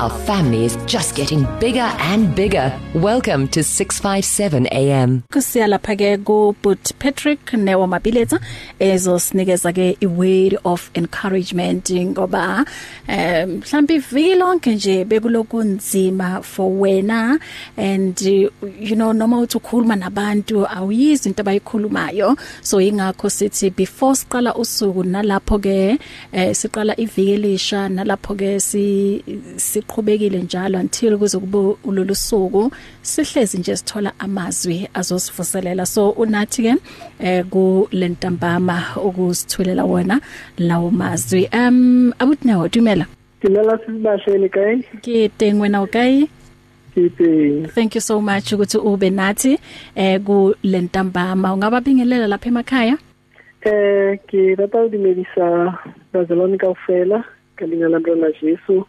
Our family is just getting bigger and bigger. Welcome to 657 AM. Kusiya lapha ke ku But Patrick Newo Mabiletsa ezosinikeza ke i word of encouragement ngoba um mhlambi iviki lonke nje bekulokunzima for wena and you know noma uthi ukhuluma nabantu awuyizwi into abayikhulumayo so ingakho sithi before siqala usuku nalapho ke eh, siqala iviki elisha nalapho ke si siqhubekile njalo until kuze kube ulolu suku sihlezi nje sithola amazwi azosivuselela. So unathi ke eh ku lentambama ukusithulela wona lawo mazwi. Um abutnawo dumela Dumela. Sibashele kae ke teng wena okay? Kipe Thank you so much ukuthi ube nathi eh ku lentambama ungaba bingelela lapha emakhaya? Eh ke rata dumedisa bazalwane kaofela ka leina la Morena Jesu.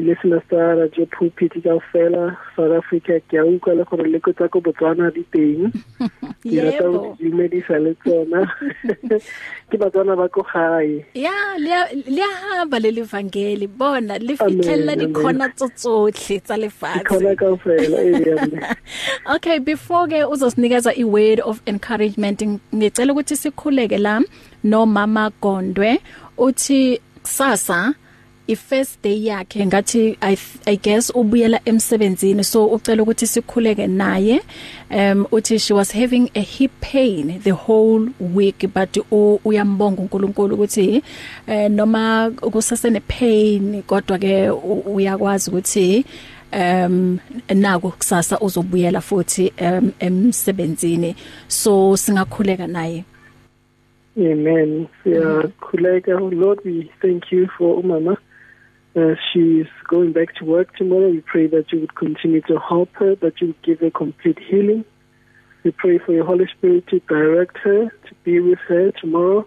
Le sena sa radio pulpit kaofela South Africa ke a utlwa le gore le ko tsa ko Botswana di teng. Ke rata Yebo. go dumedisa le tsona. Ke batswana ba ko gae Ya liyahamba leli vangeli bona Amen, lifitlhela amen. dikhona tsotsohle tsa ikhona lefatshe kaofela eh Okay before ke uzosinikeza i word of encouragement ng- ngicela ukuthi sikhuleke la no mama Gondwe uthi sasa i first day yakhe ngathi I, I guess ubuyela emsebenzini so ucela ukuthi sikhuleke naye. Um uthi she was having a hip pain the whole week but u- uyambonga uNkulunkulu ukuthi eh, noma kusasene pain kodwa ke u- uyakwazi ukuthi um naku kusasa uzobuyela futhi um emsebenzini. So singakhuleka naye. Amen. Siyakhuleka. Lord we thank you for umama. As she's going back to work tomorrow. We pray that you would continue to help her that you would give her complete healing. We pray for your holy spirit to direct her to be with her tomorrow.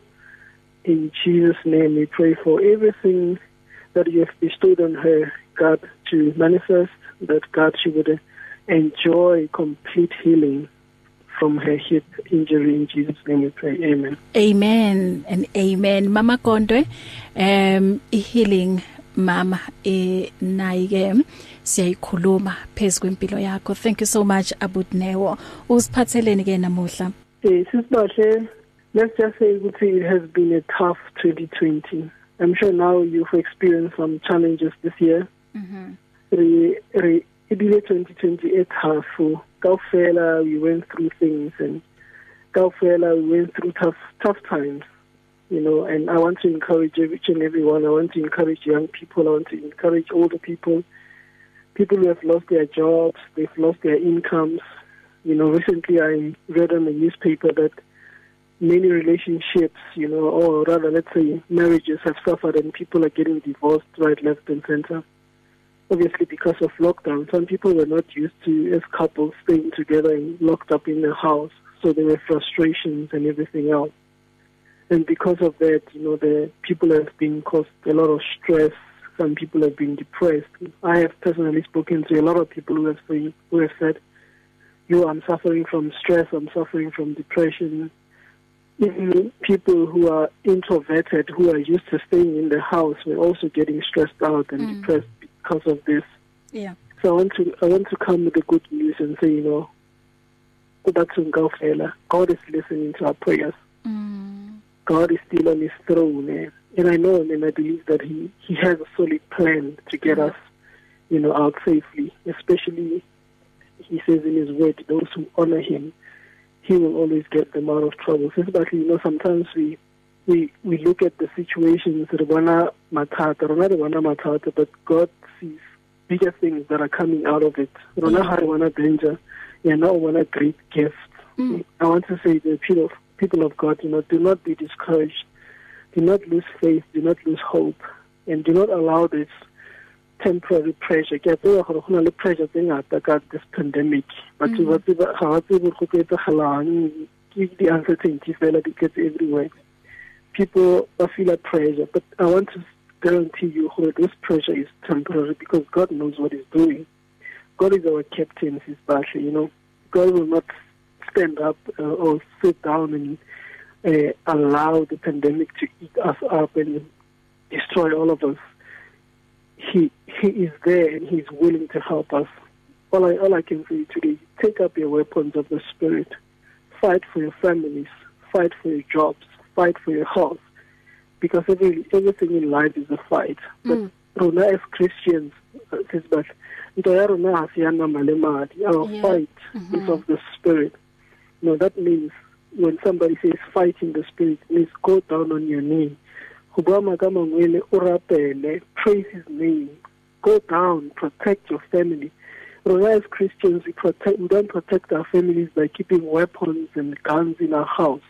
In Jesus name we pray for everything that you have bestowed on her God to manifest that God she would enjoy complete healing from her hip injury. In Jesus name we pray. Amen. Amen and amen. Mama Gondwe um healing mama e naike siyayikhuluma phezukwempilo yakho. Thank you so much abudnewo. Usiphatheleni ke namuhla? Eh sisibahle let's just say ukuthi it has been a tough 2020 I'm sure now you've experienced some challenges this year. Mhm re re ibile 2020 e tough. Kaufela we went through things and kaufela we went through tough tough times. You know and I want to encourage each and everyone I want to encourage young people. I want to encourage older people. People who have lost their jobs they've lost their incomes. You know recently I read on the newspaper that many relationships you know or rather let's say marriages have suffered and people are getting divorced right left and center obviously because of lockdown. Some people were not used to as couples staying together and locked up in the house. So there were frustrations and everything else. And because of that you know the people have been caused a lot of stress. Some people have been depressed. I have personally spoken to a lot of people who have saying, who have said you i'm suffering from stress. I'm suffering from depression. Even people who are introverted who are used to staying in the house were also getting stressed out and Mm. depressed because of this. Yeah. So i want to i want to come with the good news and say you know god is listening to our prayers. Mm. God is still on his throne eh? and I know and I believe that he he has a solid plan to get us you know out safely. Especially he says in his word those who honor him he will always get them out of trouble. So but you know sometimes we we we look at the situations rona re bona mathata but God sees bigger things that are coming out of it. Rona ha re bona danger yena o bona great gift. Mm. I want to say the people of people of God, you know, do not be discouraged, do not lose faith, do not lose hope, and do not allow this temporary pressure. Ke a tseba gore go na le pressure tse ngata ka this pandemic. Batho ba tseba ga ba tsebe go ka etsagalang ke di uncertainty fela di tletse everywhere. People ba feel a pressure, but I want to guarantee you gore this pressure is temporary because God knows what he's doing. God is our captain, his battle, you know. God will not stand up uh, or sit down and uh, allow the pandemic to eat us up and destroy all of us. he he is there and he's willing to help us. All I all I can say today, take up your weapons of the spirit, fight for your families, fight for your jobs, fight for your health, because every everything in life is a fight. But mm. rona as Christians, uh, says but into ya rona ha se nama le madi. Our fight mm -hmm. is of the spirit. No, that means when somebody says fight in the spirit, it means go down on your knee. Go bua maaka mangwele o rapele praise his name. Go down protect your family. Rona as christians we protect we don't protect our families by keeping weapons and guns in our house.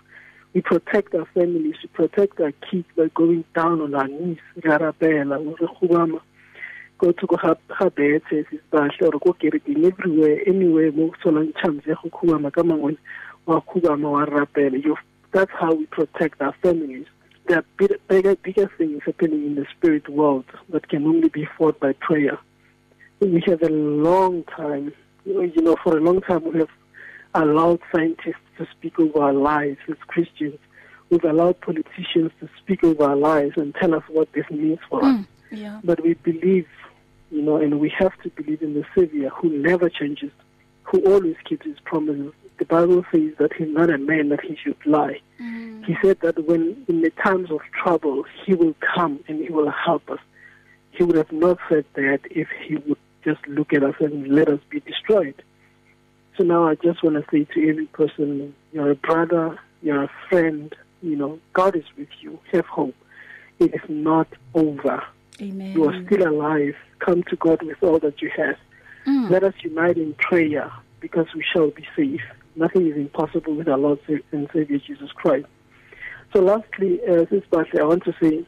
We protect our families we protect our kids by going down on our knees. Re gubama go to go ha betse sisibahle or go kerekeng everywhere anywhere mo solang chance ya go khubama ka mangwe wa khubama wa rapela you that's how we protect our families there are bigger, bigger things happening in the spirit world that can only be fought by prayer. We have a long time, you know, for a long time we have allowed scientists to speak over our lives as Christians. We've allowed politicians to speak over our lives and tell us what this means for mm, us. Yeah. But we believe, you know, and we have to believe in the Savior who never changes, who always keeps his promises. The Bible says that he's not a man that he should lie. Mm. He said that when in the times of trouble, he will come and he will help us. He would have not said that if he would just look at us and let us be destroyed. So now I just want to say to every person, you're a brother, you're a friend, you know, God is with you. Have hope. It is not over. Amen. You are still alive. Come to God with all that you have. Mm. Let us unite in prayer because we shall be safe. Nothing is impossible with our Lord and Savior Jesus Christ. So, lastly, uh, this I want to say,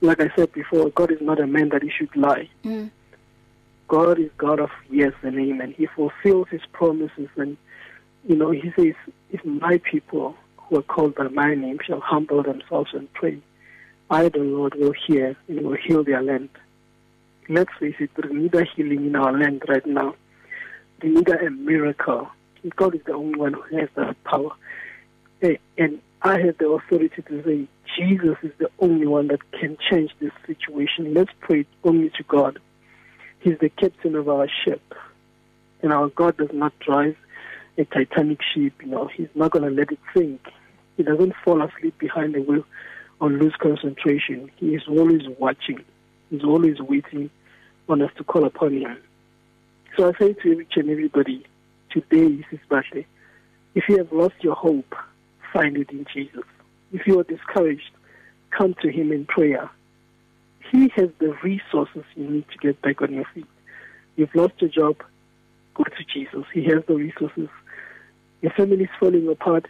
like I said before, God is not a man that he should lie. Mm. God is God of yes and amen. He fulfills his promises, and you know, he says, "If my people who are called by my name shall humble themselves and pray, I, the Lord, will hear and will heal their land." Let's face it, we need a healing in our land right now. We need a miracle God is the only one who has that power. And I have the authority to say Jesus is the only one that can change this situation. Let's pray only to God. He's the captain of our ship. And our God does not drive a Titanic ship, you know, he's not going to let it sink. He doesn't fall asleep behind the wheel or lose concentration. He is always watching. He's always waiting on us to call upon him. So I say to each and everybody, today, Mrs. Batley, if you have lost your hope, find it in Jesus. If you are discouraged, come to Him in prayer. He has the resources you need to get back on your feet. You've lost your job, go to Jesus. He has the resources. Your family is falling apart,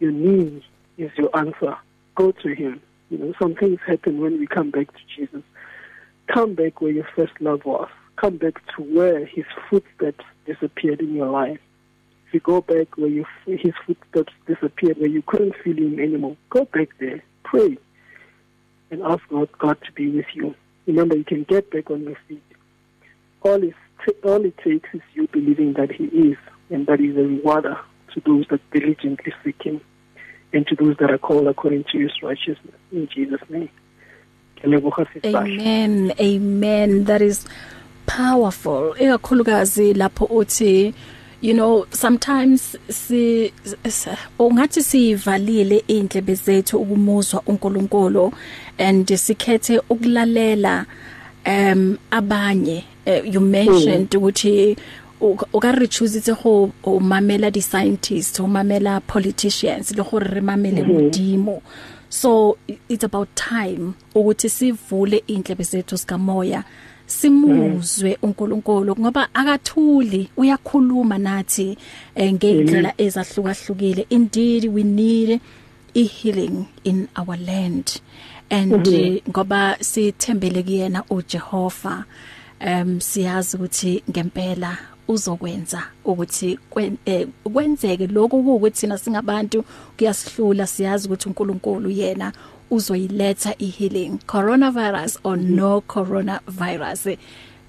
your need is your answer. Go to Him. You know, some things happen when we come back to Jesus. Come back where your first love was. Come back to where His footsteps disappeared in your life. If you go back where you, his footsteps disappeared, where you couldn't feel him anymore, go back there, pray, and ask God, God to be with you. Remember, you can get back on your feet. All, is, all it takes is you believing that He is, and that He is a rewarder to those that diligently seek Him, and to those that are called according to His righteousness. In Jesus' name. Amen. Amen. That is powerful ikakhulukazi lapho uthi you know sometimes si ungathi sivalile indlebe zethu ukumuzwa uNkulunkulu and sikhethe ukulalela um abanye uh, you mentioned ukuthi o ka re choose go o mamela di scientists o mamela politicians le gore re mamele modimo. So it's about time ukuthi sivule indlebe zethu sikamoya simuzwe uNkulunkulu ngoba akathuli uyakhuluma nathi eh, ngeindlela ezahlukahlukile. Indeed we need a healing in our land. And ngoba sithembele kuyena uJehova um siyazi ukuthi ngempela uzokwenza ukuthi eh, kwenzeke lokho ukuthi thina singabantu kuyasihlula siyazi ukuthi uNkulunkulu yena uzoyiletha ihealing. Coronavirus or no coronavirus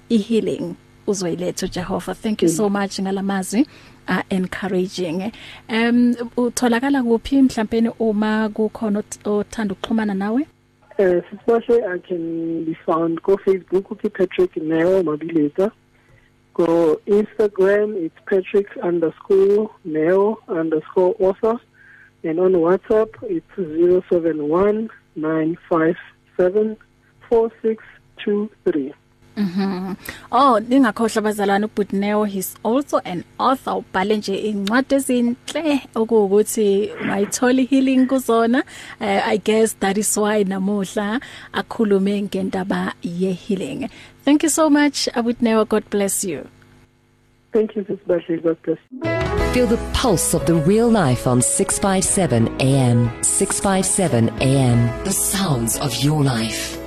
ihealing uzoyiletha Jehova thank you so much ngalamazwi are encouraging. Um utholakala kuphi mhlawumbe uma kukhona othanda ukuxhumana nawe? Uh, Sisibahle, I can be found go Facebook, okay, Patrick Neo Mabileta. Go Instagram, it's Patrick underscore Neo underscore author. And on WhatsApp, it's 071 957 4623. Mhm. Oh, ningakhohlwa abazalwane uButneo he's also an author ubhale nje incwadi ezinhle okuwukuthi ungayithola healing kuzona. Uh, I guess that is why namuhla akhulume ngendaba ye healing. Thank you so much Abutneo God bless you. Thank you, Sisibahle. God bless. Feel the pulse of the real life on 657 AM. 657 AM. The sounds of your life.